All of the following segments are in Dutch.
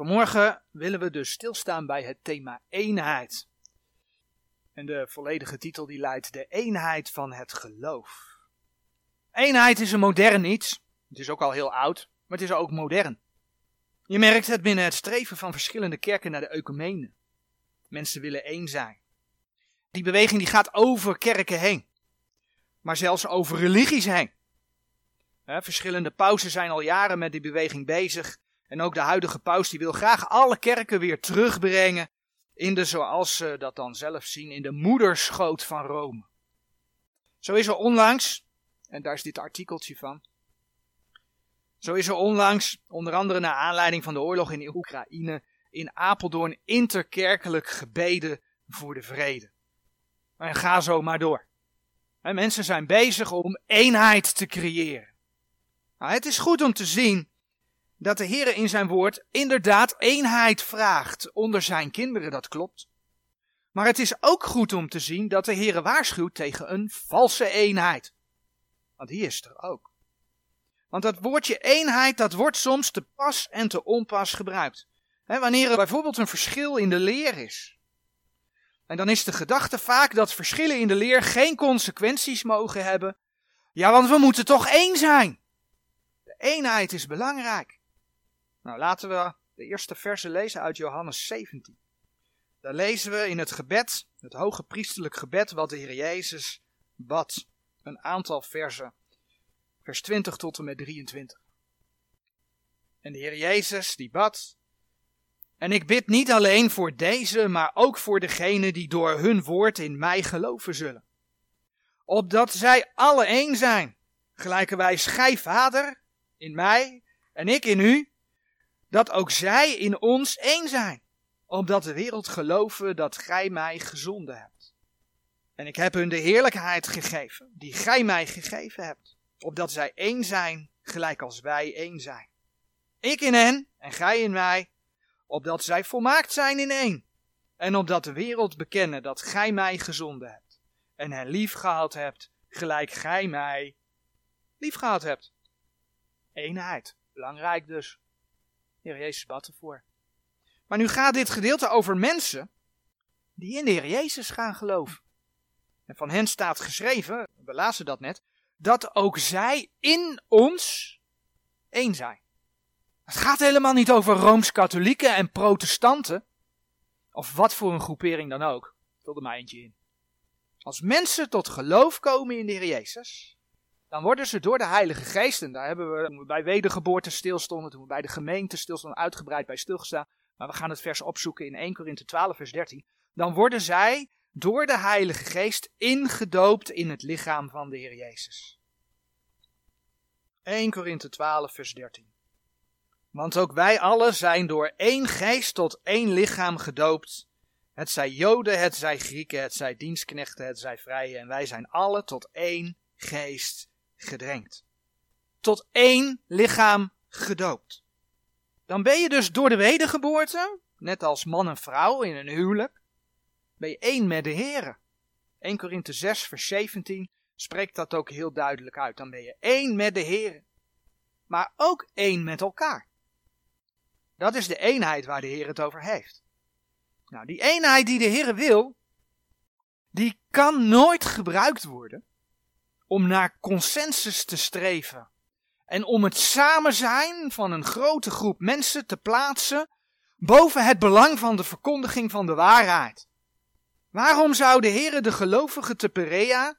Vanmorgen willen we dus stilstaan bij het thema eenheid. En de volledige titel die luidt De eenheid van het geloof. Eenheid is een modern iets. Het is ook al heel oud, maar het is ook modern. Je merkt het binnen het streven van verschillende kerken naar de ecumene. Mensen willen één zijn. Die beweging die gaat over kerken heen. Maar zelfs over religies heen. verschillende pausen zijn al jaren met die beweging bezig. En ook de huidige paus die wil graag alle kerken weer terugbrengen in de, zoals ze dat dan zelf zien, in de moederschoot van Rome. Zo is er onlangs, en daar is dit artikeltje van, zo is er onlangs, onder andere naar aanleiding van de oorlog in Oekraïne, in Apeldoorn interkerkelijk gebeden voor de vrede. En ga zo maar door. En mensen zijn bezig om eenheid te creëren. Nou, het is goed om te zien dat de Heer in zijn woord inderdaad eenheid vraagt onder zijn kinderen, dat klopt. Maar het is ook goed om te zien dat de Heer waarschuwt tegen een valse eenheid. Want die is er ook. Want dat woordje eenheid, dat wordt soms te pas en te onpas gebruikt. wanneer er bijvoorbeeld een verschil in de leer is. En dan is de gedachte vaak dat verschillen in de leer geen consequenties mogen hebben. Ja, want we moeten toch één zijn. De eenheid is belangrijk. Nou, laten we de eerste verse lezen uit Johannes 17. Daar lezen we in het gebed, het hoge priesterlijk gebed, wat de Heer Jezus bad. Een aantal versen, vers 20 tot en met 23. En de Heer Jezus, die bad. En ik bid niet alleen voor deze, maar ook voor degenen die door hun woord in mij geloven zullen. Opdat zij alle één zijn, gelijke wij schij Vader in mij en ik in u, dat ook zij in ons één zijn, opdat de wereld geloven dat gij mij gezonden hebt. En ik heb hun de heerlijkheid gegeven, die gij mij gegeven hebt, opdat zij één zijn, gelijk als wij één zijn. Ik in hen en gij in mij, opdat zij volmaakt zijn in één, en opdat de wereld bekennen dat gij mij gezonden hebt, en hen lief gehad hebt, gelijk gij mij lief gehad hebt. Eenheid, belangrijk dus. Heer Jezus bad ervoor. Maar nu gaat dit gedeelte over mensen die in de Heer Jezus gaan geloven. En van hen staat geschreven, we lazen dat net, dat ook zij in ons één zijn. Het gaat helemaal niet over rooms-katholieken en protestanten, of wat voor een groepering dan ook. Vul er maar eentje in. Als mensen tot geloof komen in de Heer Jezus, dan worden ze door de Heilige Geest, en daar hebben we bij wedergeboorte stilstonden, toen we bij de gemeente stilstonden, uitgebreid bij stilgestaan, maar we gaan het vers opzoeken in 1 Korinthe 12 vers 13, dan worden zij door de Heilige Geest ingedoopt in het lichaam van de Heer Jezus. 1 Korinthe 12 vers 13. Want ook wij allen zijn door één geest tot één lichaam gedoopt. Het zij Joden, het zij Grieken, het zij dienstknechten, het zij vrije. En wij zijn allen tot één geest gedrenkt. Tot één lichaam gedoopt. Dan ben je dus door de wedergeboorte, net als man en vrouw in een huwelijk, ben je één met de Heer. 1 Korinthe 6 vers 17 spreekt dat ook heel duidelijk uit. Dan ben je één met de Heer. Maar ook één met elkaar. Dat is de eenheid waar de Heer het over heeft. Nou, die eenheid die de Heer wil, die kan nooit gebruikt worden om naar consensus te streven. En om het samen zijn van een grote groep mensen te plaatsen boven het belang van de verkondiging van de waarheid. Waarom zou de de gelovigen te Perea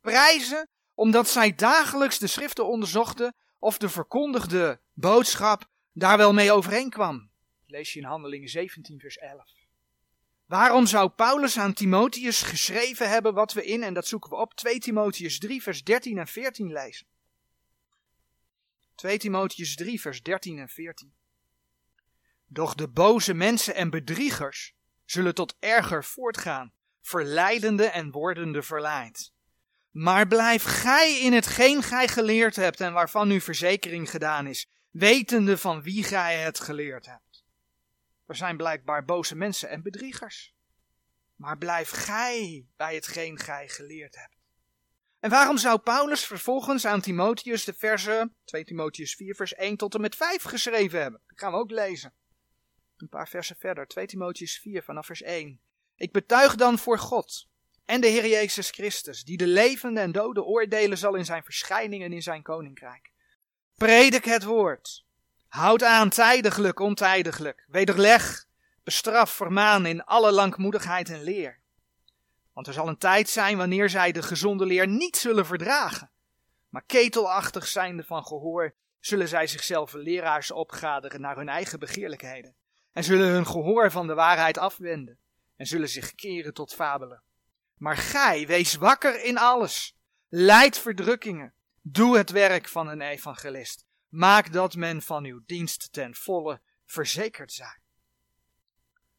prijzen omdat zij dagelijks de schriften onderzochten of de verkondigde boodschap daar wel mee overeenkwam? Lees je in Handelingen 17 vers 11. Waarom zou Paulus aan Timotheus geschreven hebben wat we in, en dat zoeken we op, 2 Timotheus 3 vers 13 en 14 lezen? 2 Timotheus 3 vers 13 en 14. Doch de boze mensen en bedriegers zullen tot erger voortgaan, verleidende en wordende verleid. Maar blijf gij in hetgeen gij geleerd hebt en waarvan uw verzekering gedaan is, wetende van wie gij het geleerd hebt. Er zijn blijkbaar boze mensen en bedriegers. Maar blijf gij bij hetgeen gij geleerd hebt. En waarom zou Paulus vervolgens aan Timotheus de versen 2 Timotheus 4 vers 1 tot en met 5 geschreven hebben? Dat gaan we ook lezen. Een paar versen verder, 2 Timotheus 4 vanaf vers 1. Ik betuig dan voor God en de Heer Jezus Christus, die de levende en dode oordelen zal in zijn verschijning en in zijn koninkrijk. Predik het woord. Houd aan tijdiglijk, ontijdiglijk. Wederleg, bestraf, vermaan in alle langmoedigheid en leer. Want er zal een tijd zijn wanneer zij de gezonde leer niet zullen verdragen. Maar ketelachtig zijnde van gehoor, zullen zij zichzelf leraars opgaderen naar hun eigen begeerlijkheden. En zullen hun gehoor van de waarheid afwenden. En zullen zich keren tot fabelen. Maar gij, wees wakker in alles. Leid verdrukkingen. Doe het werk van een evangelist. Maak dat men van uw dienst ten volle verzekerd zij.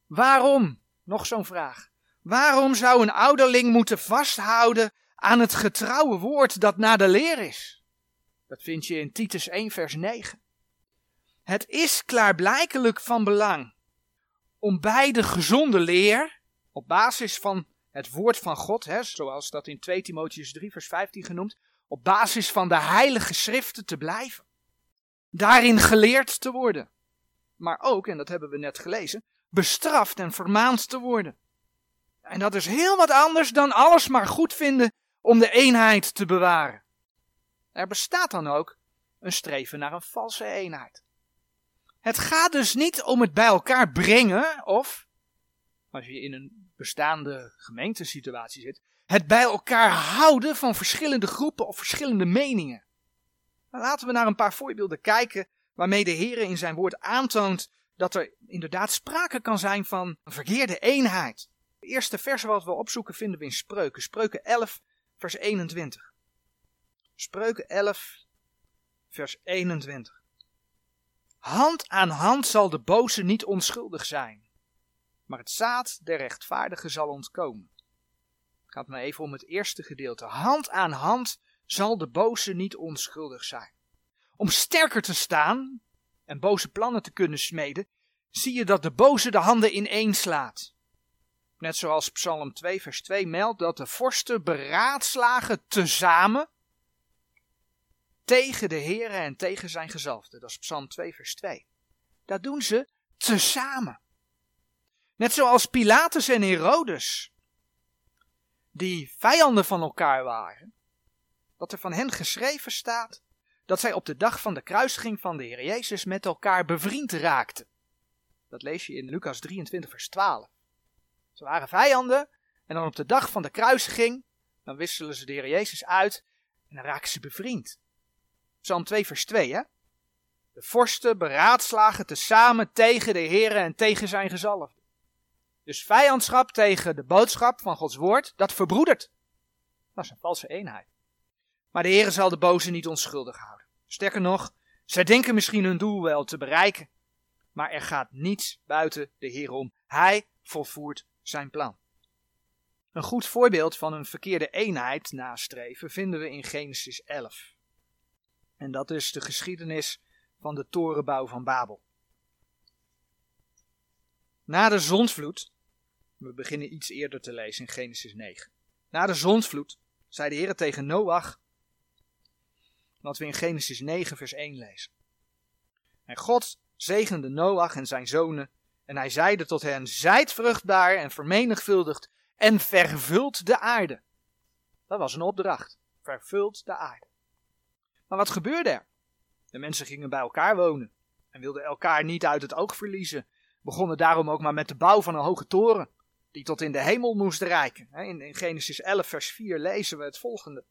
Waarom? Nog zo'n vraag. Waarom zou een ouderling moeten vasthouden aan het getrouwe woord dat naar de leer is? Dat vind je in Titus 1 vers 9. Het is klaarblijkelijk van belang om bij de gezonde leer, op basis van het woord van God, hè, zoals dat in 2 Timotheus 3 vers 15 genoemd, op basis van de heilige schriften te blijven. Daarin geleerd te worden. Maar ook, en dat hebben we net gelezen, bestraft en vermaand te worden. En dat is heel wat anders dan alles maar goed vinden om de eenheid te bewaren. Er bestaat dan ook een streven naar een valse eenheid. Het gaat dus niet om het bij elkaar brengen of, als je in een bestaande gemeentesituatie zit, het bij elkaar houden van verschillende groepen of verschillende meningen. Nou, laten we naar een paar voorbeelden kijken waarmee de Heer in zijn woord aantoont dat er inderdaad sprake kan zijn van een verkeerde eenheid. Het eerste vers wat we opzoeken vinden we in Spreuken. Spreuken 11, vers 21. Spreuken 11, vers 21. Hand aan hand zal de boze niet onschuldig zijn, maar het zaad der rechtvaardige zal ontkomen. Het gaat me even om het eerste gedeelte. Hand aan hand zal de boze niet onschuldig zijn. Om sterker te staan en boze plannen te kunnen smeden, zie je dat de boze de handen ineen slaat. Net zoals Psalm 2, vers 2 meldt dat de vorsten beraadslagen tezamen tegen de Heere en tegen zijn gezalfde. Dat is Psalm 2, vers 2. Dat doen ze tezamen. Net zoals Pilatus en Herodes, die vijanden van elkaar waren, dat er van hen geschreven staat dat zij op de dag van de kruisiging van de Heer Jezus met elkaar bevriend raakten. Dat lees je in Lucas 23, vers 12. Ze waren vijanden en dan op de dag van de kruisiging, dan wisselen ze de Heer Jezus uit en dan raken ze bevriend. Psalm 2, vers 2, hè? De vorsten beraadslagen tezamen tegen de Heer en tegen zijn gezalfde. Dus vijandschap tegen de boodschap van Gods woord, dat verbroedert. Dat is een valse eenheid. Maar de Heer zal de boze niet onschuldig houden. Sterker nog, zij denken misschien hun doel wel te bereiken. Maar er gaat niets buiten de Heer om. Hij volvoert zijn plan. Een goed voorbeeld van een verkeerde eenheid nastreven vinden we in Genesis 11. En dat is de geschiedenis van de torenbouw van Babel. Na de zondvloed, we beginnen iets eerder te lezen in Genesis 9. Na de zondvloed zei de Heer tegen Noach, wat we in Genesis 9 vers 1 lezen. En God zegende Noach en zijn zonen en hij zeide tot hen, zijt vruchtbaar en vermenigvuldigd en vervult de aarde. Dat was een opdracht. Vervult de aarde. Maar wat gebeurde er? De mensen gingen bij elkaar wonen en wilden elkaar niet uit het oog verliezen. Begonnen daarom ook maar met de bouw van een hoge toren, die tot in de hemel moest reiken. In Genesis 11, vers 4 lezen we het volgende.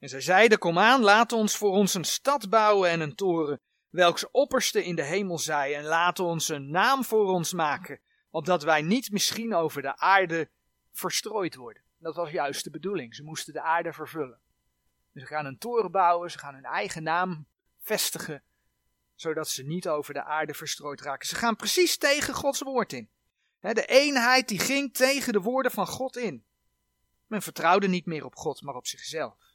En zij zeiden: Kom aan, laat ons voor ons een stad bouwen en een toren, welks opperste in de hemel zij, en laat ons een naam voor ons maken, opdat wij niet misschien over de aarde verstrooid worden. Dat was juist de bedoeling. Ze moesten de aarde vervullen. Ze gaan een toren bouwen, ze gaan hun eigen naam vestigen, zodat ze niet over de aarde verstrooid raken. Ze gaan precies tegen Gods woord in. De eenheid die ging tegen de woorden van God in. Men vertrouwde niet meer op God, maar op zichzelf.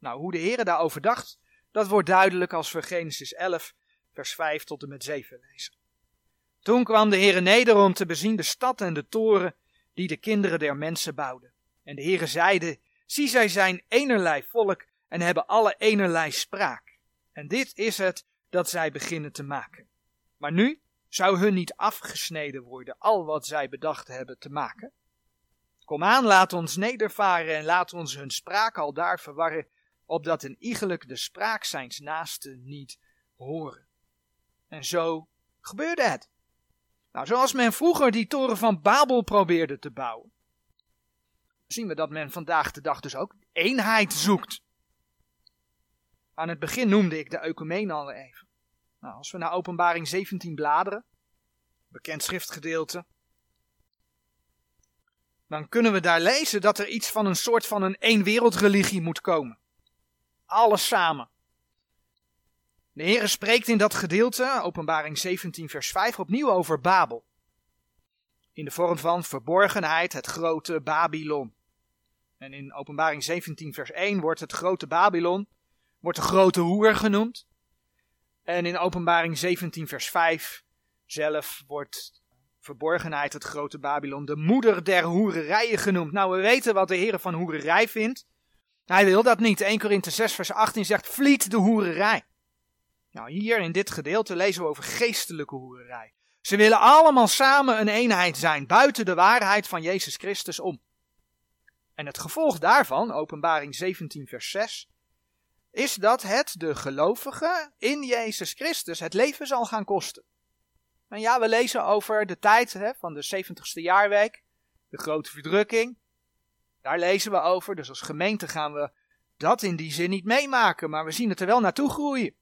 Nou, hoe de Heer daarover dacht, dat wordt duidelijk als we Genesis 11, vers 5 tot en met 7 lezen. Toen kwam de Heer neder om te bezien de stad en de toren die de kinderen der mensen bouwden. En de Heer zeide, zie zij zijn enerlei volk en hebben alle enerlei spraak. En dit is het dat zij beginnen te maken. Maar nu, Zou hun niet afgesneden worden al wat zij bedacht hebben te maken? Kom aan, laat ons nedervaren en laat ons hun spraak al daar verwarren, opdat een iegelijk de spraak zijns naasten niet horen. En zo gebeurde het. Nou, zoals men vroeger die toren van Babel probeerde te bouwen, zien we dat men vandaag de dag dus ook eenheid zoekt. Aan het begin noemde ik de ecumene al even. Nou, als we naar openbaring 17 bladeren, bekend schriftgedeelte, dan kunnen we daar lezen dat er iets van een soort van een eenwereldreligie moet komen. Alles samen. De Heer spreekt in dat gedeelte, openbaring 17 vers 5, opnieuw over Babel. In de vorm van verborgenheid, het grote Babylon. En in openbaring 17 vers 1 wordt het grote Babylon, wordt de grote hoer genoemd. En in openbaring 17 vers 5 zelf wordt verborgenheid, het grote Babylon, de moeder der hoererijen genoemd. Nou, we weten wat de Heer van hoererij vindt. Hij wil dat niet. 1 Korinthe 6 vers 18 zegt, vliet de hoererij. Nou, hier in dit gedeelte lezen we over geestelijke hoererij. Ze willen allemaal samen een eenheid zijn, buiten de waarheid van Jezus Christus om. En het gevolg daarvan, openbaring 17 vers 6, is dat het de gelovigen in Jezus Christus het leven zal gaan kosten. En ja, we lezen over de tijd hè, van de 70ste jaarweek, de grote verdrukking. Daar lezen we over, dus als gemeente gaan we dat in die zin niet meemaken, maar we zien het er wel naartoe groeien.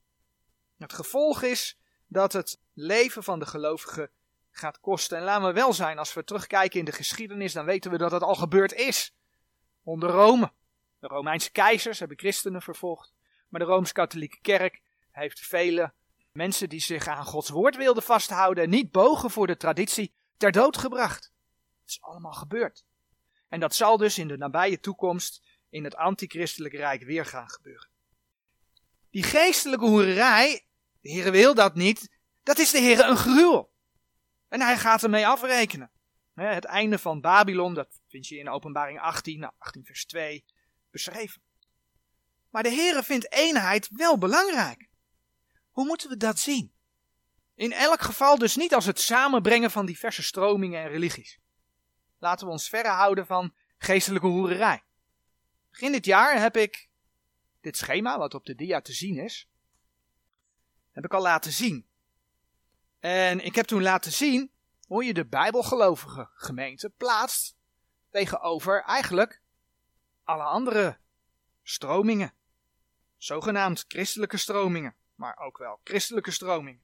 Het gevolg is dat het leven van de gelovigen gaat kosten. En laten we wel zijn, als we terugkijken in de geschiedenis, dan weten we dat het al gebeurd is. Onder Rome. De Romeinse keizers hebben christenen vervolgd. Maar de Rooms-Katholieke Kerk heeft vele mensen die zich aan Gods woord wilden vasthouden en niet bogen voor de traditie, ter dood gebracht. Het is allemaal gebeurd. En dat zal dus in de nabije toekomst in het antichristelijke rijk weer gaan gebeuren. Die geestelijke hoererij, de Heer wil dat niet, dat is de Heer een gruwel. En hij gaat ermee afrekenen. Het einde van Babylon, dat vind je in openbaring 18, 18 nou, vers 2, beschreven. Maar de Heere vindt eenheid wel belangrijk. Hoe moeten we dat zien? In elk geval dus niet als het samenbrengen van diverse stromingen en religies. Laten we ons verre houden van geestelijke hoererij. Begin dit jaar heb ik dit schema, wat op de dia te zien is, heb ik al laten zien. En ik heb toen laten zien hoe je de bijbelgelovige gemeente plaatst tegenover eigenlijk alle andere stromingen. Zogenaamd christelijke stromingen, maar ook wel christelijke stromingen.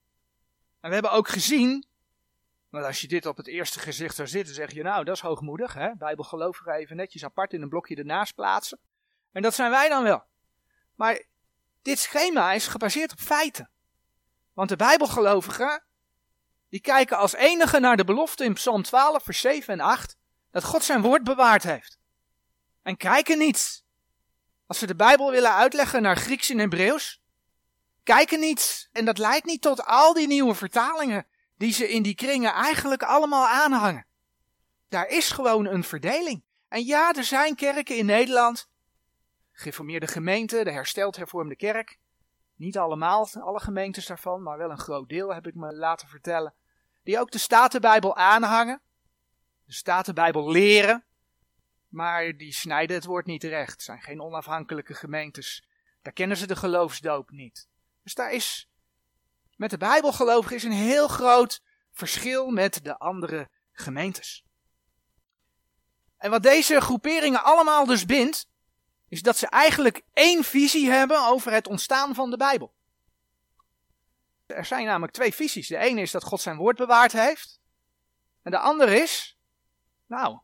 En we hebben ook gezien, want als je dit op het eerste gezicht zou zitten, zeg je nou, dat is hoogmoedig, hè? Bijbelgelovigen even netjes apart in een blokje ernaast plaatsen. En dat zijn wij dan wel. Maar dit schema is gebaseerd op feiten. Want de Bijbelgelovigen, die kijken als enige naar de belofte in Psalm 12, vers 7 en 8, dat God zijn woord bewaard heeft. En kijken niet, als ze de Bijbel willen uitleggen naar Grieks en Hebreeuws, kijken niet, en dat leidt niet tot al die nieuwe vertalingen die ze in die kringen eigenlijk allemaal aanhangen. Daar is gewoon een verdeling. En ja, er zijn kerken in Nederland, geformeerde gemeenten, de hersteld hervormde kerk, niet allemaal, alle gemeentes daarvan, maar wel een groot deel heb ik me laten vertellen. Die ook de Statenbijbel aanhangen. De Statenbijbel leren. Maar die snijden het woord niet recht. Zijn geen onafhankelijke gemeentes. Daar kennen ze de geloofsdoop niet. Dus daar is met de Bijbelgelovigen is een heel groot verschil met de andere gemeentes. En wat deze groeperingen allemaal dus bindt, is dat ze eigenlijk één visie hebben over het ontstaan van de Bijbel. Er zijn namelijk twee visies. De ene is dat God zijn woord bewaard heeft. En de andere is, nou,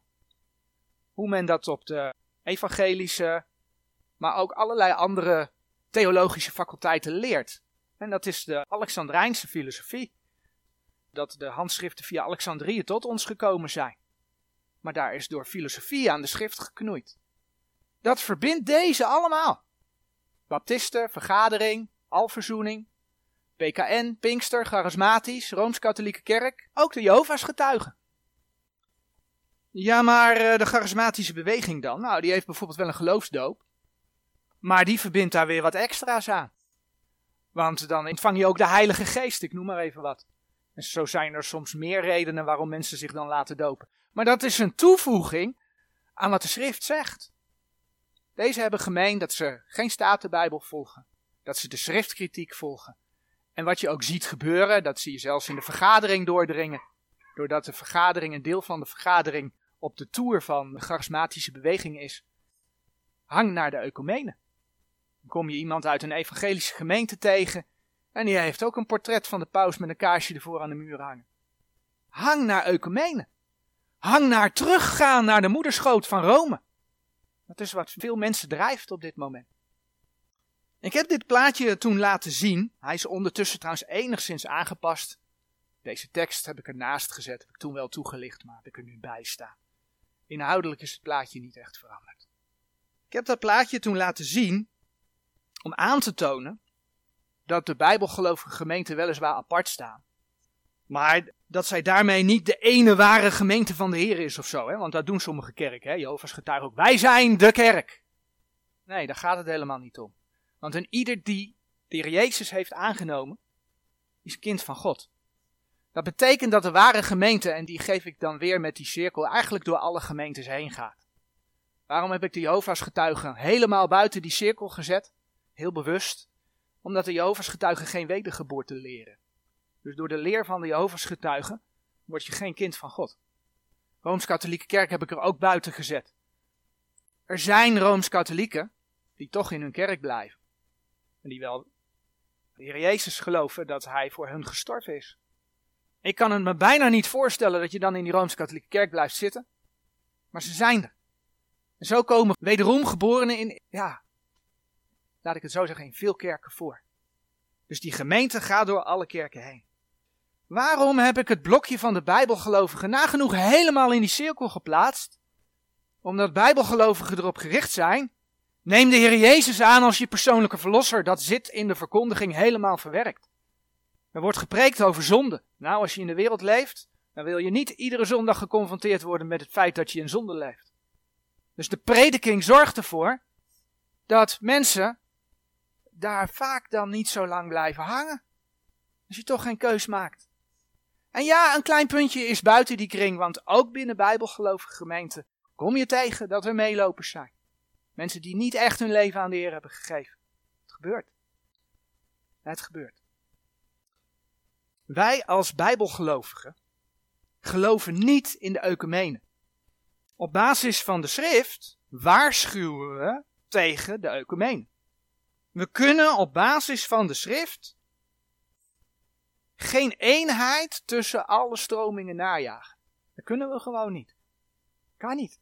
hoe men dat op de evangelische, maar ook allerlei andere theologische faculteiten leert. En dat is de Alexandrijnse filosofie. Dat de handschriften via Alexandrië tot ons gekomen zijn. Maar daar is door filosofie aan de schrift geknoeid. Dat verbindt deze allemaal. Baptisten, vergadering, alverzoening, PKN, Pinkster, Charismatisch, Rooms-Katholieke Kerk, ook de Jehovah's getuigen. Ja, maar eh, de charismatische beweging dan? Nou, die heeft bijvoorbeeld wel een geloofsdoop. Maar die verbindt daar weer wat extra's aan. Want dan ontvang je ook de Heilige Geest, ik noem maar even wat. En zo zijn er soms meer redenen waarom mensen zich dan laten dopen. Maar dat is een toevoeging aan wat de schrift zegt. Deze hebben gemeen dat ze geen Statenbijbel volgen, dat ze de schriftkritiek volgen. En wat je ook ziet gebeuren, dat zie je zelfs in de vergadering doordringen. Doordat de vergadering, een deel van de vergadering, op de toer van de charismatische beweging is. Hang naar de ecumene. Kom je iemand uit een evangelische gemeente tegen en die heeft ook een portret van de paus met een kaarsje ervoor aan de muur hangen. Hang naar ecumene. Hang naar teruggaan naar de moederschoot van Rome. Dat is wat veel mensen drijft op dit moment. Ik heb dit plaatje toen laten zien. Hij is ondertussen trouwens enigszins aangepast. Deze tekst heb ik ernaast gezet, heb ik toen wel toegelicht, maar heb ik er nu bij staan. Inhoudelijk is het plaatje niet echt veranderd. Ik heb dat plaatje toen laten zien om aan te tonen dat de bijbelgelovige gemeenten weliswaar apart staan. Maar dat zij daarmee niet de ene ware gemeente van de Heer is of zo. Hè? Want dat doen sommige kerken. Jehovah's getuigen ook. Wij zijn de kerk. Nee, daar gaat het helemaal niet om. Want een ieder die de Jezus heeft aangenomen, is kind van God. Dat betekent dat de ware gemeente, en die geef ik dan weer met die cirkel, eigenlijk door alle gemeentes heen gaat. Waarom heb ik de Jehovah's getuigen helemaal buiten die cirkel gezet? Heel bewust. Omdat de Jehovah's getuigen geen wedergeboorte leren. Dus door de leer van de Jehovah's getuigen word je geen kind van God. Rooms-Katholieke kerk heb ik er ook buiten gezet. Er zijn Rooms-Katholieken die toch in hun kerk blijven. En die wel de Heer Jezus geloven dat hij voor hun gestorven is. Ik kan het me bijna niet voorstellen dat je dan in die Rooms-Katholieke kerk blijft zitten. Maar ze zijn er. En zo komen wederom geborenen in, ja, laat ik het zo zeggen, in veel kerken voor. Dus die gemeente gaat door alle kerken heen. Waarom heb ik het blokje van de Bijbelgelovigen nagenoeg helemaal in die cirkel geplaatst? Omdat Bijbelgelovigen erop gericht zijn. Neem de Heer Jezus aan als je persoonlijke verlosser. Dat zit in de verkondiging helemaal verwerkt. Er wordt gepreekt over zonde. Nou, als je in de wereld leeft, dan wil je niet iedere zondag geconfronteerd worden met het feit dat je in zonde leeft. Dus de prediking zorgt ervoor dat mensen daar vaak dan niet zo lang blijven hangen. Als je toch geen keus maakt. En ja, een klein puntje is buiten die kring, want ook binnen bijbelgelovige gemeenten kom je tegen dat er meelopers zijn. Mensen die niet echt hun leven aan de Heer hebben gegeven. Het gebeurt. Het gebeurt. Wij als bijbelgelovigen geloven niet in de ecumene. Op basis van de schrift waarschuwen we tegen de ecumene. We kunnen op basis van de schrift geen eenheid tussen alle stromingen najagen. Dat kunnen we gewoon niet. Kan niet.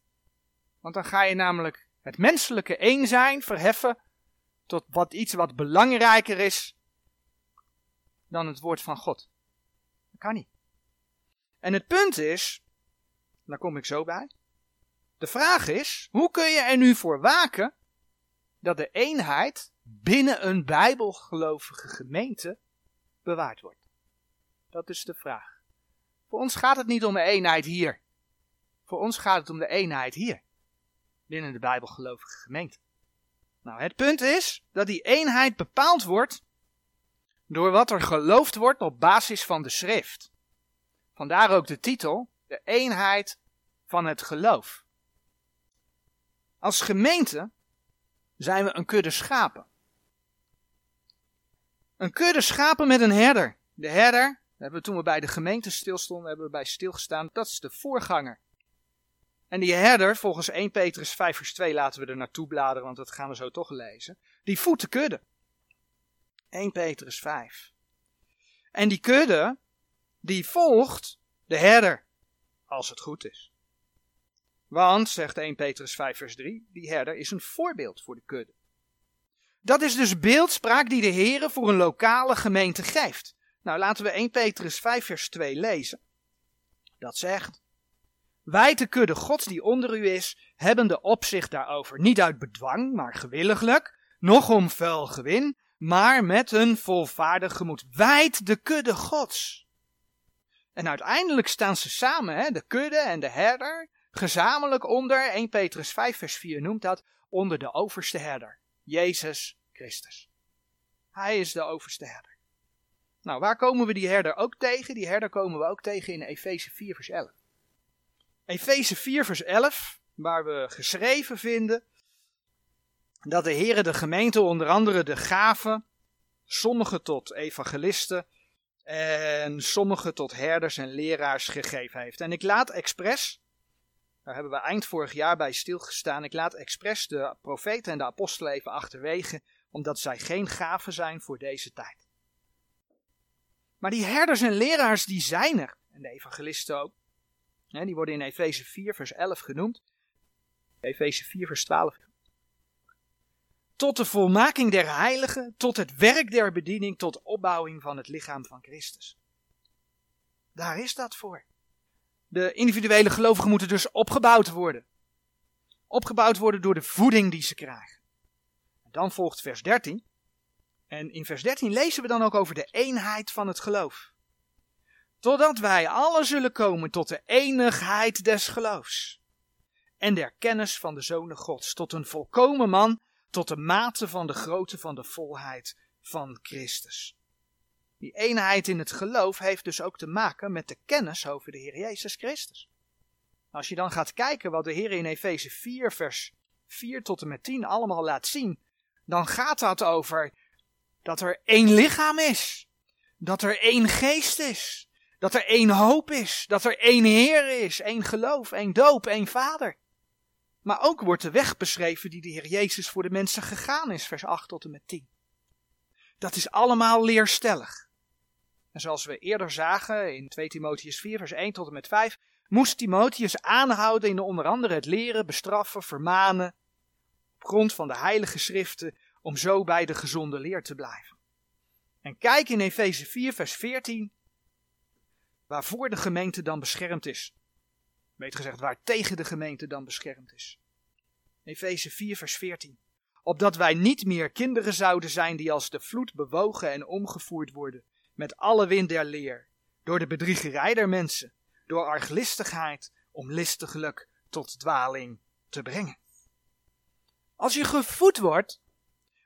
Want dan ga je namelijk het menselijke een zijn verheffen tot wat iets wat belangrijker is dan het woord van God. Dat kan niet. En het punt is, daar kom ik zo bij. De vraag is, hoe kun je er nu voor waken dat de eenheid binnen een bijbelgelovige gemeente bewaard wordt? Dat is de vraag. Voor ons gaat het niet om de eenheid hier. Voor ons gaat het om de eenheid hier. Binnen de bijbelgelovige gemeente. Nou, het punt is dat die eenheid bepaald wordt door wat er geloofd wordt op basis van de schrift. Vandaar ook de titel, de eenheid van het geloof. Als gemeente zijn we een kudde schapen. Een kudde schapen met een herder. De herder hebben we toen we bij de gemeente stilstonden, hebben we bij stilgestaan. Dat is de voorganger. En die herder, volgens 1 Petrus 5 vers 2, laten we er naartoe bladeren, want dat gaan we zo toch lezen. Die voedt de kudde. 1 Petrus 5. En die kudde, die volgt de herder, als het goed is. Want, zegt 1 Petrus 5 vers 3, die herder is een voorbeeld voor de kudde. Dat is dus beeldspraak die de Heere voor een lokale gemeente geeft. Nou, laten we 1 Petrus 5 vers 2 lezen. Dat zegt, wij de kudde gods die onder u is, hebben de opzicht daarover niet uit bedwang, maar gewilliglijk, nog om vuil gewin, maar met een volvaardig gemoed. Wijd de kudde gods. En uiteindelijk staan ze samen, hè, de kudde en de herder, gezamenlijk onder, 1 Petrus 5 vers 4 noemt dat, onder de overste herder, Jezus Christus. Hij is de overste herder. Nou, waar komen we die herder ook tegen? Die herder komen we ook tegen in Efeze 4, vers 11. Efeze 4, vers 11, waar we geschreven vinden dat de Heere de gemeente onder andere de gaven, sommige tot evangelisten en sommige tot herders en leraars gegeven heeft. En ik laat expres, daar hebben we eind vorig jaar bij stilgestaan, ik laat expres de profeten en de apostelen even achterwege, omdat zij geen gaven zijn voor deze tijd. Maar die herders en leraars, die zijn er. En de evangelisten ook. die worden in Efeze 4, vers 11 genoemd. Efeze 4, vers 12. Tot de volmaking der heiligen, tot het werk der bediening, tot opbouwing van het lichaam van Christus. Daar is dat voor. De individuele gelovigen moeten dus opgebouwd worden. Opgebouwd worden door de voeding die ze krijgen. En dan volgt vers 13. En in vers 13 lezen we dan ook over de eenheid van het geloof. Totdat wij alle zullen komen tot de enigheid des geloofs. En der kennis van de Zonen Gods. Tot een volkomen man. Tot de mate van de grootte van de volheid van Christus. Die eenheid in het geloof heeft dus ook te maken met de kennis over de Heer Jezus Christus. Als je dan gaat kijken wat de Heer in Efeze 4, vers 4 tot en met 10 allemaal laat zien, dan gaat dat over dat er één lichaam is. Dat er één geest is. Dat er één hoop is. Dat er één Heer is. één geloof, één doop, één Vader. Maar ook wordt de weg beschreven die de Heer Jezus voor de mensen gegaan is, vers 8 tot en met 10. Dat is allemaal leerstellig. En zoals we eerder zagen in 2 Timotheus 4, vers 1 tot en met 5, moest Timotheus aanhouden in onder andere het leren, bestraffen, vermanen, op grond van de heilige schriften, om zo bij de gezonde leer te blijven. En kijk in Efeze 4, vers 14, waarvoor de gemeente dan beschermd is. Weet gezegd, waar tegen de gemeente dan beschermd is. Efeze 4, vers 14. Opdat wij niet meer kinderen zouden zijn die als de vloed bewogen en omgevoerd worden met alle wind der leer, door de bedriegerij der mensen, door arglistigheid om listiglijk tot dwaling te brengen. Als je gevoed wordt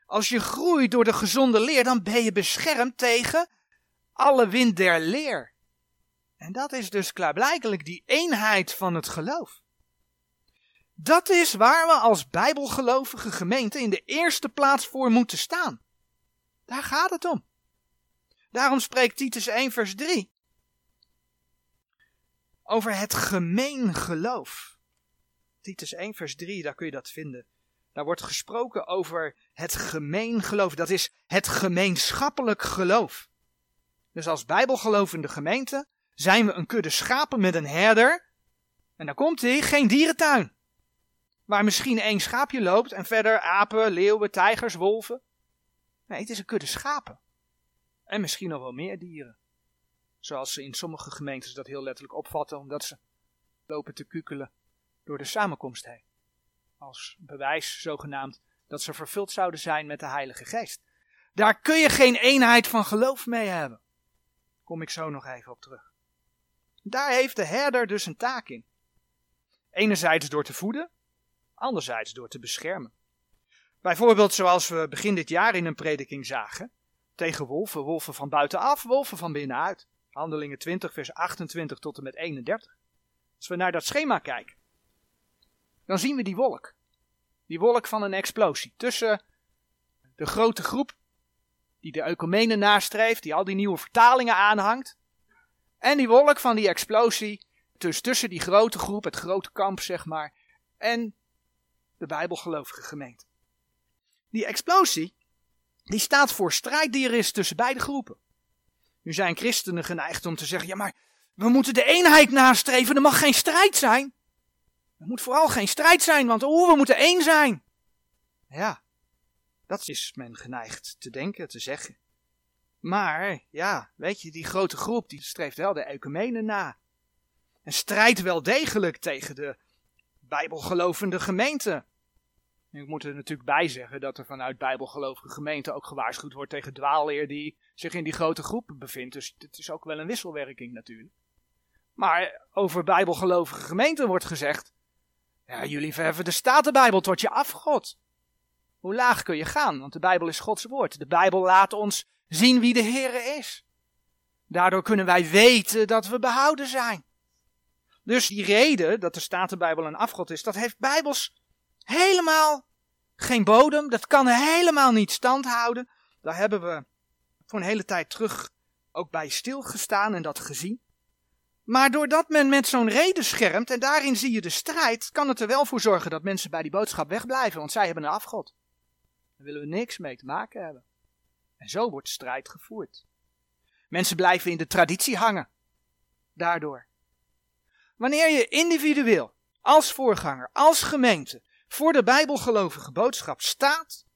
als je groeit door de gezonde leer, dan ben je beschermd tegen alle wind der leer. En dat is dus klaarblijkelijk die eenheid van het geloof. Dat is waar we als bijbelgelovige gemeente in de eerste plaats voor moeten staan. Daar gaat het om. Daarom spreekt Titus 1 vers 3 over het gemeen geloof. Titus 1 vers 3, daar kun je dat vinden. Daar wordt gesproken over het gemeen geloof. Dat is het gemeenschappelijk geloof. Dus als bijbelgelovende gemeente zijn we een kudde schapen met een herder. En dan komt hij, geen dierentuin. Waar misschien één schaapje loopt en verder apen, leeuwen, tijgers, wolven. Nee, het is een kudde schapen. En misschien nog wel meer dieren. Zoals ze in sommige gemeentes dat heel letterlijk opvatten, omdat ze lopen te kukelen door de samenkomst heen als bewijs zogenaamd dat ze vervuld zouden zijn met de Heilige Geest. Daar kun je geen eenheid van geloof mee hebben. Kom ik zo nog even op terug. Daar heeft de herder dus een taak in. Enerzijds door te voeden, anderzijds door te beschermen. Bijvoorbeeld zoals we begin dit jaar in een prediking zagen, tegen wolven, wolven van buitenaf, wolven van binnenuit. Handelingen 20, vers 28 tot en met 31. Als we naar dat schema kijken, dan zien we die wolk. Die wolk van een explosie. Tussen de grote groep die de ecumenen nastreeft, die al die nieuwe vertalingen aanhangt. En die wolk van die explosie dus tussen die grote groep, het grote kamp zeg maar, en de bijbelgelovige gemeente. Die explosie, die staat voor strijd die er is tussen beide groepen. Nu zijn christenen geneigd om te zeggen, ja maar we moeten de eenheid nastreven, er mag geen strijd zijn. Er moet vooral geen strijd zijn, want oeh, we moeten één zijn. Ja, dat is men geneigd te denken, te zeggen. Maar, ja, weet je, die grote groep die streeft wel de ecumenen na. En strijdt wel degelijk tegen de bijbelgelovende gemeente. Ik moet er natuurlijk bij zeggen dat er vanuit bijbelgelovige gemeenten ook gewaarschuwd wordt tegen dwaalleer die zich in die grote groep bevindt. Dus het is ook wel een wisselwerking natuurlijk. Maar over bijbelgelovige gemeenten wordt gezegd, ja, jullie verven de Statenbijbel tot je afgod. Hoe laag kun je gaan? Want de Bijbel is Gods woord. De Bijbel laat ons zien wie de Heere is. Daardoor kunnen wij weten dat we behouden zijn. Dus die reden dat de Statenbijbel een afgod is, dat heeft bijbels helemaal geen bodem. Dat kan helemaal niet standhouden. Daar hebben we voor een hele tijd terug ook bij stilgestaan en dat gezien. Maar doordat men met zo'n reden schermt, en daarin zie je de strijd, kan het er wel voor zorgen dat mensen bij die boodschap wegblijven, want zij hebben een afgod. Daar willen we niks mee te maken hebben. En zo wordt strijd gevoerd. Mensen blijven in de traditie hangen. Daardoor. Wanneer je individueel, als voorganger, als gemeente, voor de bijbelgelovige boodschap staat,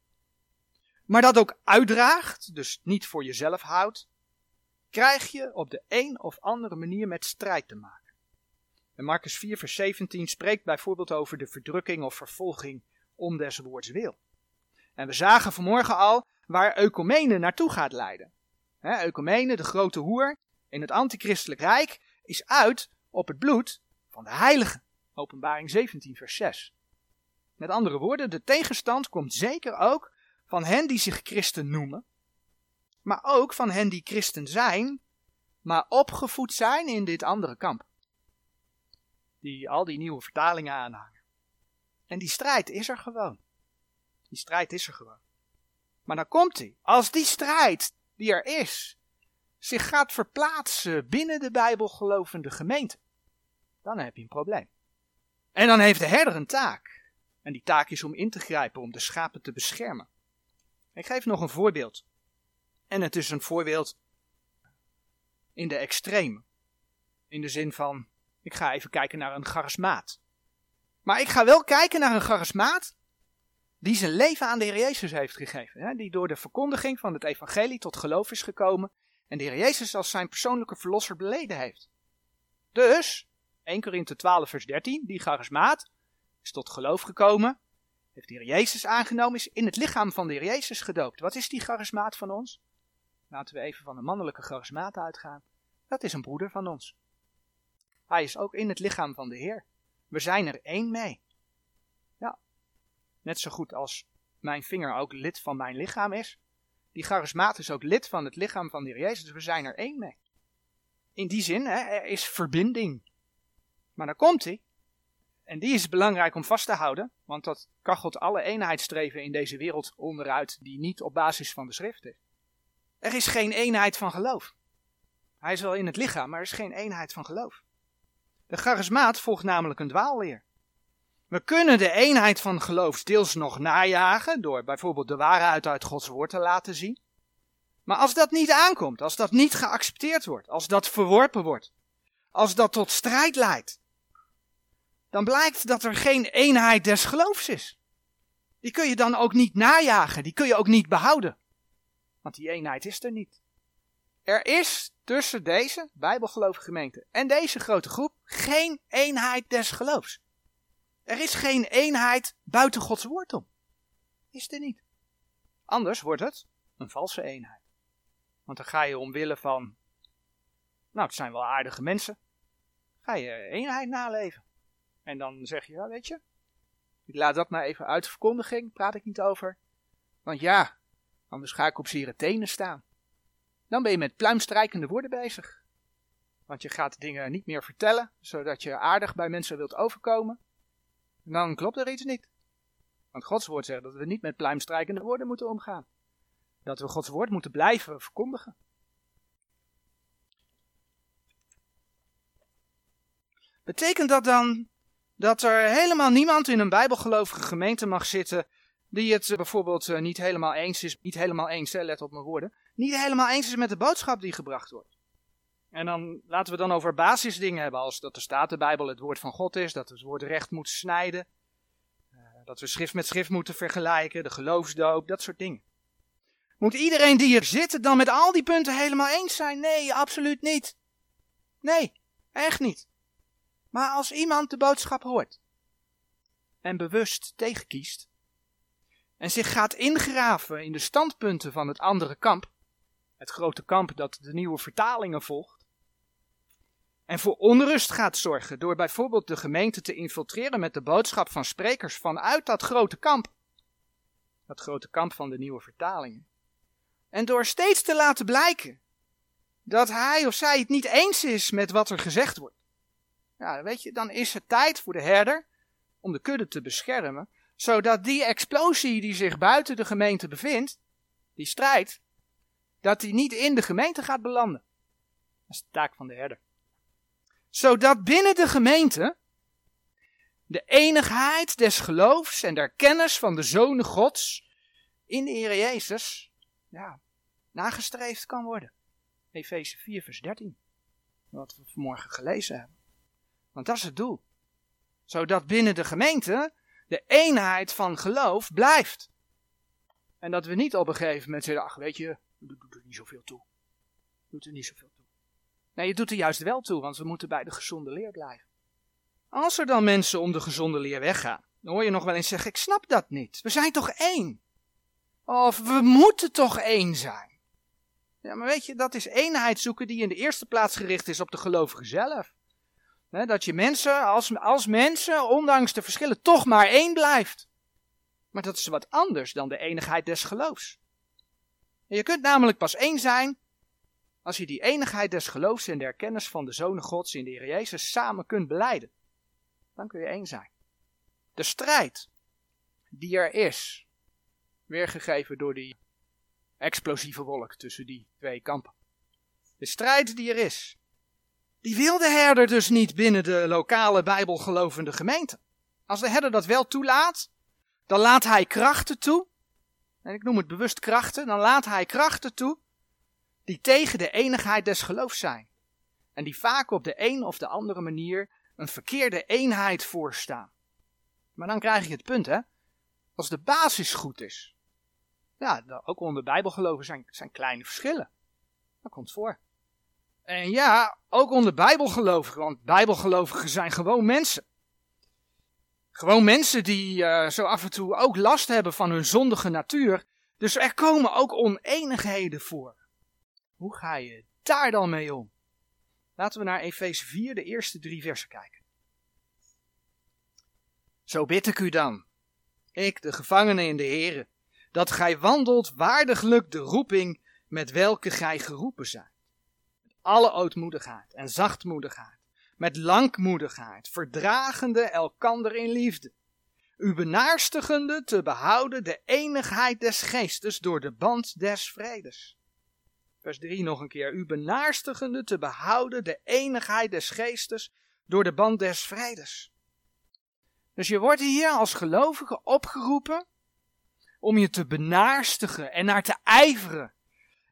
maar dat ook uitdraagt, dus niet voor jezelf houdt, krijg je op de een of andere manier met strijd te maken. En Marcus 4, vers 17 spreekt bijvoorbeeld over de verdrukking of vervolging om des woords wil. En we zagen vanmorgen al waar Eukomene naartoe gaat leiden. He, de grote hoer in het antichristelijk rijk, is uit op het bloed van de heiligen. Openbaring 17, vers 6. Met andere woorden, de tegenstand komt zeker ook van hen die zich christen noemen, maar ook van hen die christen zijn, maar opgevoed zijn in dit andere kamp. Die al die nieuwe vertalingen aanhangen. En die strijd is er gewoon. Die strijd is er gewoon. Maar dan komt hij. Als die strijd die er is, zich gaat verplaatsen binnen de Bijbelgelovende gemeente, dan heb je een probleem. En dan heeft de herder een taak. En die taak is om in te grijpen, om de schapen te beschermen. Ik geef nog een voorbeeld. En het is een voorbeeld in de extreme. In de zin van, ik ga even kijken naar een charismaat. Maar ik ga wel kijken naar een charismaat die zijn leven aan de Heer Jezus heeft gegeven. Hè? Die door de verkondiging van het evangelie tot geloof is gekomen en de Heer Jezus als zijn persoonlijke verlosser beleden heeft. Dus, 1 Korinthe 12 vers 13, die charismaat is tot geloof gekomen, heeft de Heer Jezus aangenomen, is in het lichaam van de Heer Jezus gedoopt. Wat is die charismaat van ons? Laten we even van een mannelijke charismaat uitgaan. Dat is een broeder van ons. Hij is ook in het lichaam van de Heer. We zijn er één mee. Ja, net zo goed als mijn vinger ook lid van mijn lichaam is. Die charismaat is ook lid van het lichaam van de Heer Jezus. We zijn er één mee. In die zin, hè, er is verbinding. Maar dan komt hij. En die is belangrijk om vast te houden, want dat kachelt alle eenheidsstreven in deze wereld onderuit die niet op basis van de schrift is. Er is geen eenheid van geloof. Hij is wel in het lichaam, maar er is geen eenheid van geloof. De charismaat volgt namelijk een dwaalleer. We kunnen de eenheid van geloof deels nog najagen door bijvoorbeeld de waarheid uit Gods woord te laten zien. Maar als dat niet aankomt, als dat niet geaccepteerd wordt, als dat verworpen wordt, als dat tot strijd leidt, dan blijkt dat er geen eenheid des geloofs is. Die kun je dan ook niet najagen, die kun je ook niet behouden. Want die eenheid is er niet. Er is tussen deze bijbelgelovige gemeente en deze grote groep geen eenheid des geloofs. Er is geen eenheid buiten Gods woord om. Is er niet. Anders wordt het een valse eenheid. Want dan ga je omwille van, nou het zijn wel aardige mensen, ga je eenheid naleven. En dan zeg je, ja weet je, ik laat dat maar even uit verkondiging, praat ik niet over. Want ja, Anders ga ik op zere tenen staan. Dan ben je met pluimstrijkende woorden bezig. Want je gaat dingen niet meer vertellen, zodat je aardig bij mensen wilt overkomen. En dan klopt er iets niet. Want Gods woord zegt dat we niet met pluimstrijkende woorden moeten omgaan. Dat we Gods woord moeten blijven verkondigen. Betekent dat dan dat er helemaal niemand in een bijbelgelovige gemeente mag zitten die het bijvoorbeeld eh, niet helemaal eens is, niet helemaal eens, hè, let op mijn woorden, niet helemaal eens is met de boodschap die gebracht wordt. En dan laten we dan over basisdingen hebben, als dat de Statenbijbel het woord van God is, dat we het woord recht moeten snijden, uh, dat we schrift met schrift moeten vergelijken, de geloofsdoop, dat soort dingen. Moet iedereen die hier zit dan met al die punten helemaal eens zijn? Nee, absoluut niet. Nee, echt niet. Maar als iemand de boodschap hoort en bewust tegenkiest, en zich gaat ingraven in de standpunten van het andere kamp, het grote kamp dat de nieuwe vertalingen volgt, en voor onrust gaat zorgen door bijvoorbeeld de gemeente te infiltreren met de boodschap van sprekers vanuit dat grote kamp, dat grote kamp van de nieuwe vertalingen, en door steeds te laten blijken dat hij of zij het niet eens is met wat er gezegd wordt. Ja, weet je, dan is het tijd voor de herder om de kudde te beschermen, zodat die explosie die zich buiten de gemeente bevindt, die strijd, dat die niet in de gemeente gaat belanden. Dat is de taak van de herder. Zodat binnen de gemeente de enigheid des geloofs en der kennis van de zonen gods in de Heer Jezus, ja, nagestreefd kan worden. Efeze 4 vers 13. Wat we vanmorgen gelezen hebben. Want dat is het doel. Zodat binnen de gemeente de eenheid van geloof blijft. En dat we niet op een gegeven moment zeggen, ach weet je, doet er niet zoveel toe. Doet er niet zoveel toe. Nee, je doet er juist wel toe, want we moeten bij de gezonde leer blijven. Als er dan mensen om de gezonde leer weggaan, dan hoor je nog wel eens zeggen, ik snap dat niet. We zijn toch één? Of we moeten toch één zijn? Ja, maar weet je, dat is eenheid zoeken die in de eerste plaats gericht is op de gelovige zelf. Dat je mensen, als, als mensen, ondanks de verschillen, toch maar één blijft. Maar dat is wat anders dan de enigheid des geloofs. je kunt namelijk pas één zijn als je die enigheid des geloofs en der kennis van de Zonen Gods in de Heer Jezus samen kunt beleiden. Dan kun je één zijn. De strijd die er is, weergegeven door die explosieve wolk tussen die twee kampen. De strijd die er is, die wil de herder dus niet binnen de lokale bijbelgelovende gemeente. Als de herder dat wel toelaat, dan laat hij krachten toe, en ik noem het bewust krachten, dan laat hij krachten toe die tegen de enigheid des geloofs zijn. En die vaak op de een of de andere manier een verkeerde eenheid voorstaan. Maar dan krijg je het punt, hè. Als de basis goed is, ja, ook onder bijbelgeloven zijn, zijn kleine verschillen. Dat komt voor. En ja, ook onder bijbelgelovigen, want bijbelgelovigen zijn gewoon mensen. Gewoon mensen die uh, zo af en toe ook last hebben van hun zondige natuur. Dus er komen ook oneenigheden voor. Hoe ga je daar dan mee om? Laten we naar Efeze 4, de eerste drie versen kijken. Zo bid ik u dan, ik, de gevangene in de Here, dat gij wandelt waardiglijk de roeping met welke gij geroepen zijt. Alle ootmoedigheid en zachtmoedigheid, met langmoedigheid, verdragende elkander in liefde, u benaarstigende te behouden de enigheid des geestes door de band des vredes. Vers 3 nog een keer, u benaarstigende te behouden de enigheid des geestes door de band des vredes. Dus je wordt hier als gelovige opgeroepen om je te benaarstigen en naar te ijveren.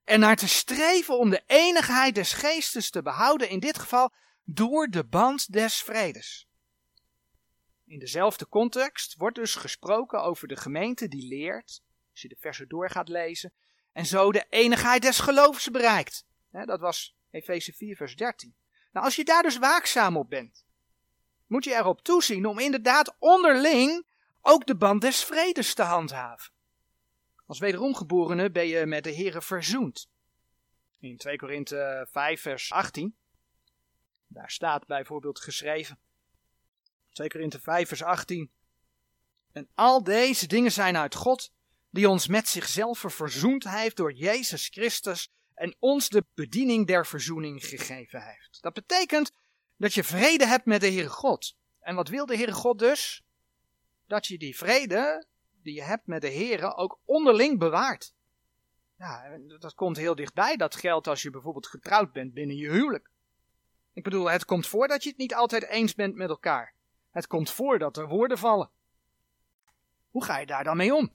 En naar te streven om de enigheid des geestes te behouden, in dit geval door de band des vredes. In dezelfde context wordt dus gesproken over de gemeente die leert, als je de versen door gaat lezen, en zo de enigheid des geloofs bereikt. dat was Efeze 4, vers 13. Nou, als je daar dus waakzaam op bent, moet je erop toezien om inderdaad onderling ook de band des vredes te handhaven. Als wederomgeborene ben je met de Here verzoend. In 2 Korinthe 5 vers 18, daar staat bijvoorbeeld geschreven, 2 Korinthe 5 vers 18, en al deze dingen zijn uit God, die ons met zichzelf verzoend heeft door Jezus Christus en ons de bediening der verzoening gegeven heeft. Dat betekent dat je vrede hebt met de Heere God. En wat wil de Heere God dus? Dat je die vrede die je hebt met de Heer ook onderling bewaart. Ja, dat komt heel dichtbij. Dat geldt als je bijvoorbeeld getrouwd bent binnen je huwelijk. Ik bedoel, het komt voor dat je het niet altijd eens bent met elkaar. Het komt voor dat er woorden vallen. Hoe ga je daar dan mee om?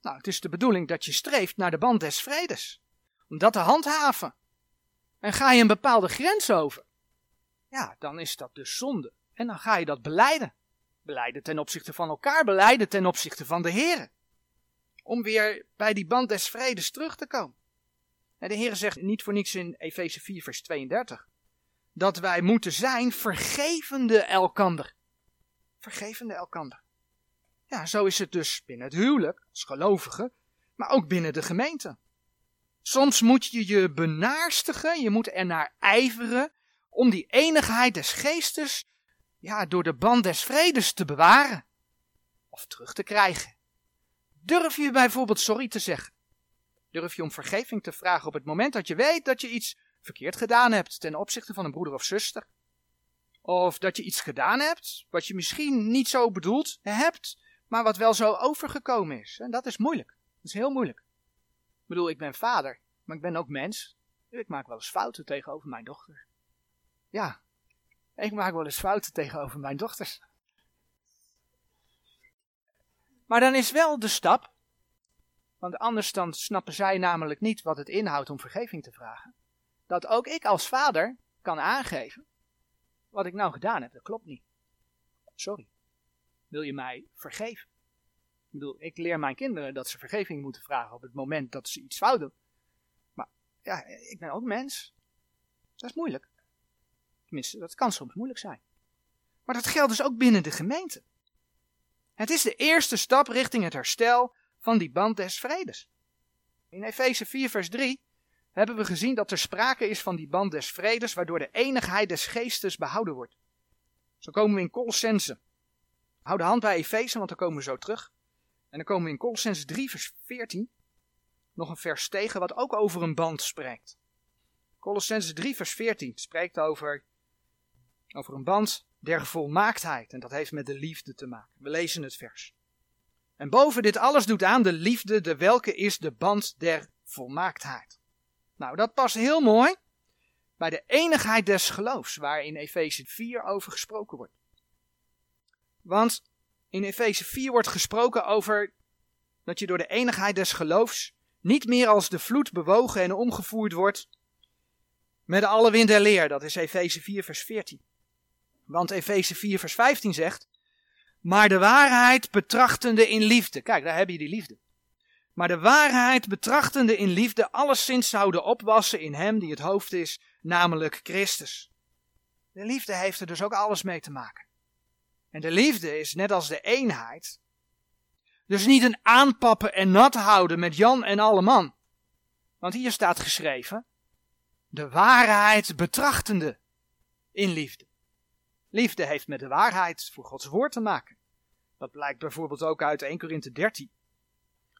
Nou, het is de bedoeling dat je streeft naar de band des vredes. Om dat te handhaven. En ga je een bepaalde grens over, ja, dan is dat dus zonde. En dan ga je dat beleiden. Beleiden ten opzichte van elkaar, beleiden ten opzichte van de Heer. Om weer bij die band des vredes terug te komen. En de Heer zegt niet voor niets in Efeze 4, vers 32. Dat wij moeten zijn vergevende elkander. Vergevende elkander. Ja, zo is het dus binnen het huwelijk, als gelovige, maar ook binnen de gemeente. Soms moet je je benaarstigen, je moet er naar ijveren om die enigheid des geestes ja, door de band des vredes te bewaren of terug te krijgen. Durf je bijvoorbeeld sorry te zeggen? Durf je om vergeving te vragen op het moment dat je weet dat je iets verkeerd gedaan hebt ten opzichte van een broeder of zuster. Of dat je iets gedaan hebt wat je misschien niet zo bedoeld hebt, maar wat wel zo overgekomen is. En dat is moeilijk. Dat is heel moeilijk. Ik bedoel, ik ben vader, maar ik ben ook mens. Ik maak wel eens fouten tegenover mijn dochter. Ja, ik maak wel eens fouten tegenover mijn dochters. Maar dan is wel de stap, want anders dan snappen zij namelijk niet wat het inhoudt om vergeving te vragen, dat ook ik als vader kan aangeven, wat ik nou gedaan heb, dat klopt niet. Sorry. Wil je mij vergeven? Ik bedoel, ik leer mijn kinderen dat ze vergeving moeten vragen op het moment dat ze iets fout doen. Maar ja, ik ben ook mens. Dat is moeilijk. Tenminste, dat kan soms moeilijk zijn. Maar dat geldt dus ook binnen de gemeente. Het is de eerste stap richting het herstel van die band des vredes. In Efeze 4, vers 3 hebben we gezien dat er sprake is van die band des vredes, waardoor de enigheid des geestes behouden wordt. Zo komen we in Colossense. Hou de hand bij Efeze, want dan komen we zo terug. En dan komen we in Colossense 3, vers 14, nog een vers tegen, wat ook over een band spreekt. Colossense 3, vers 14 spreekt over, over een band der volmaaktheid. En dat heeft met de liefde te maken. We lezen het vers. En boven dit alles doet aan de liefde, de welke is de band der volmaaktheid. Nou, dat past heel mooi bij de enigheid des geloofs, waar in Efeze 4 over gesproken wordt. Want in Efeze 4 wordt gesproken over dat je door de enigheid des geloofs niet meer als de vloed bewogen en omgevoerd wordt met alle wind en leer. Dat is Efeze 4 vers 14. Want Efeze 4 vers 15 zegt, maar de waarheid betrachtende in liefde. Kijk, daar heb je die liefde. Maar de waarheid betrachtende in liefde alleszins zouden opwassen in hem die het hoofd is, namelijk Christus. De liefde heeft er dus ook alles mee te maken. En de liefde is net als de eenheid. Dus niet een aanpappen en nat houden met Jan en alle man. Want hier staat geschreven, de waarheid betrachtende in liefde. Liefde heeft met de waarheid voor Gods woord te maken. Dat blijkt bijvoorbeeld ook uit 1 Korinthe 13.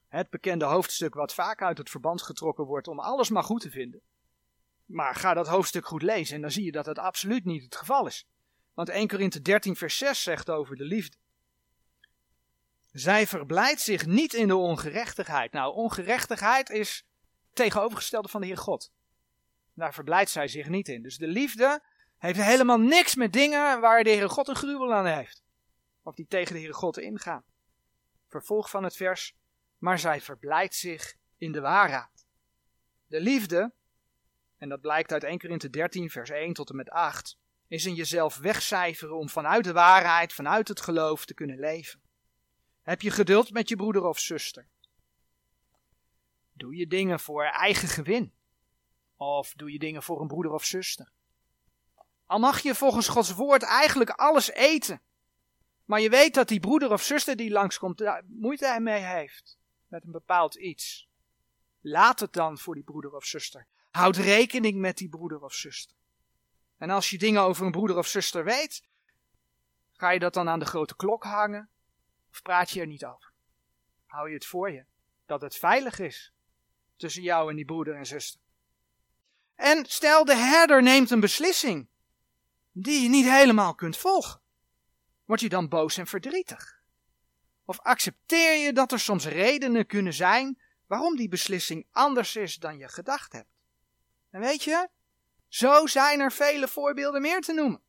Het bekende hoofdstuk wat vaak uit het verband getrokken wordt om alles maar goed te vinden. Maar ga dat hoofdstuk goed lezen en dan zie je dat het absoluut niet het geval is. Want 1 Korinthe 13 vers 6 zegt over de liefde. Zij verblijdt zich niet in de ongerechtigheid. Nou, ongerechtigheid is tegenovergestelde van de Heer God. Daar verblijdt zij zich niet in. Dus de liefde heeft helemaal niks met dingen waar de Heere God een gruwel aan heeft. Of die tegen de Heere God ingaan. Vervolg van het vers. Maar zij verblijdt zich in de waarheid. De liefde, en dat blijkt uit 1 Korinthe 13 vers 1 tot en met 8, is in jezelf wegcijferen om vanuit de waarheid, vanuit het geloof te kunnen leven. Heb je geduld met je broeder of zuster? Doe je dingen voor eigen gewin? Of doe je dingen voor een broeder of zuster? Al mag je volgens Gods woord eigenlijk alles eten. Maar je weet dat die broeder of zuster die langskomt daar moeite mee heeft. Met een bepaald iets. Laat het dan voor die broeder of zuster. Houd rekening met die broeder of zuster. En als je dingen over een broeder of zuster weet, ga je dat dan aan de grote klok hangen? Of praat je er niet over? Hou je het voor je dat het veilig is tussen jou en die broeder en zuster? En stel de herder neemt een beslissing die je niet helemaal kunt volgen. Word je dan boos en verdrietig? Of accepteer je dat er soms redenen kunnen zijn waarom die beslissing anders is dan je gedacht hebt? En weet je, zo zijn er vele voorbeelden meer te noemen.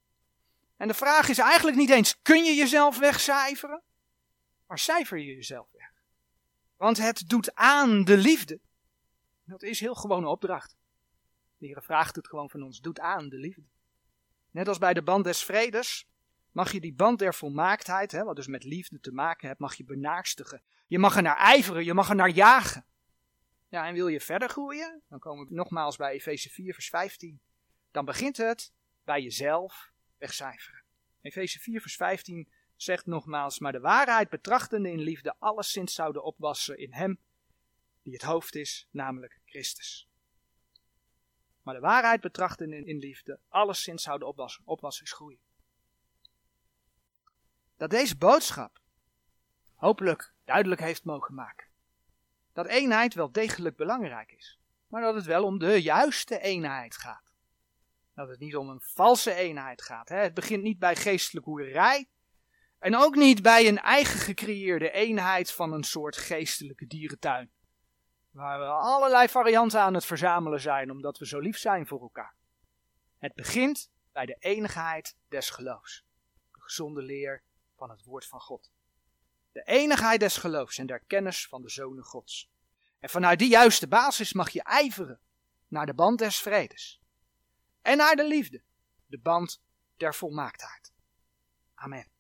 En de vraag is eigenlijk niet eens: kun je jezelf wegcijferen? Maar cijfer je jezelf weg. Want het doet aan de liefde. Dat is heel gewone opdracht. De Heer vraagt het gewoon van ons: doet aan de liefde. Net als bij de band des vredes, mag je die band der volmaaktheid, hè, wat dus met liefde te maken heeft, mag je benaarstigen. Je mag er naar ijveren, je mag er naar jagen. Ja, en wil je verder groeien? Dan komen we nogmaals bij Efeze 4, vers 15. Dan begint het bij jezelf wegcijferen. Efeze 4, vers 15 zegt nogmaals, maar de waarheid betrachtende in liefde alleszins zouden opwassen in hem, die het hoofd is, namelijk Christus maar de waarheid betrachten in, liefde, alleszins zouden opwassen, opwassingsgroeien. Dat deze boodschap hopelijk duidelijk heeft mogen maken. Dat eenheid wel degelijk belangrijk is. maar dat het wel om de juiste eenheid gaat. Dat het niet om een valse eenheid gaat. Hè? Het begint niet bij geestelijke hoerij. En ook niet bij een eigen gecreëerde eenheid van een soort geestelijke dierentuin. Waar we allerlei varianten aan het verzamelen zijn, omdat we zo lief zijn voor elkaar. Het begint bij de enigheid des geloofs. De gezonde leer van het woord van God. De enigheid des geloofs en der kennis van de zonen Gods. En vanuit die juiste basis mag je ijveren naar de band des vredes. En naar de liefde, de band der volmaaktheid. Amen.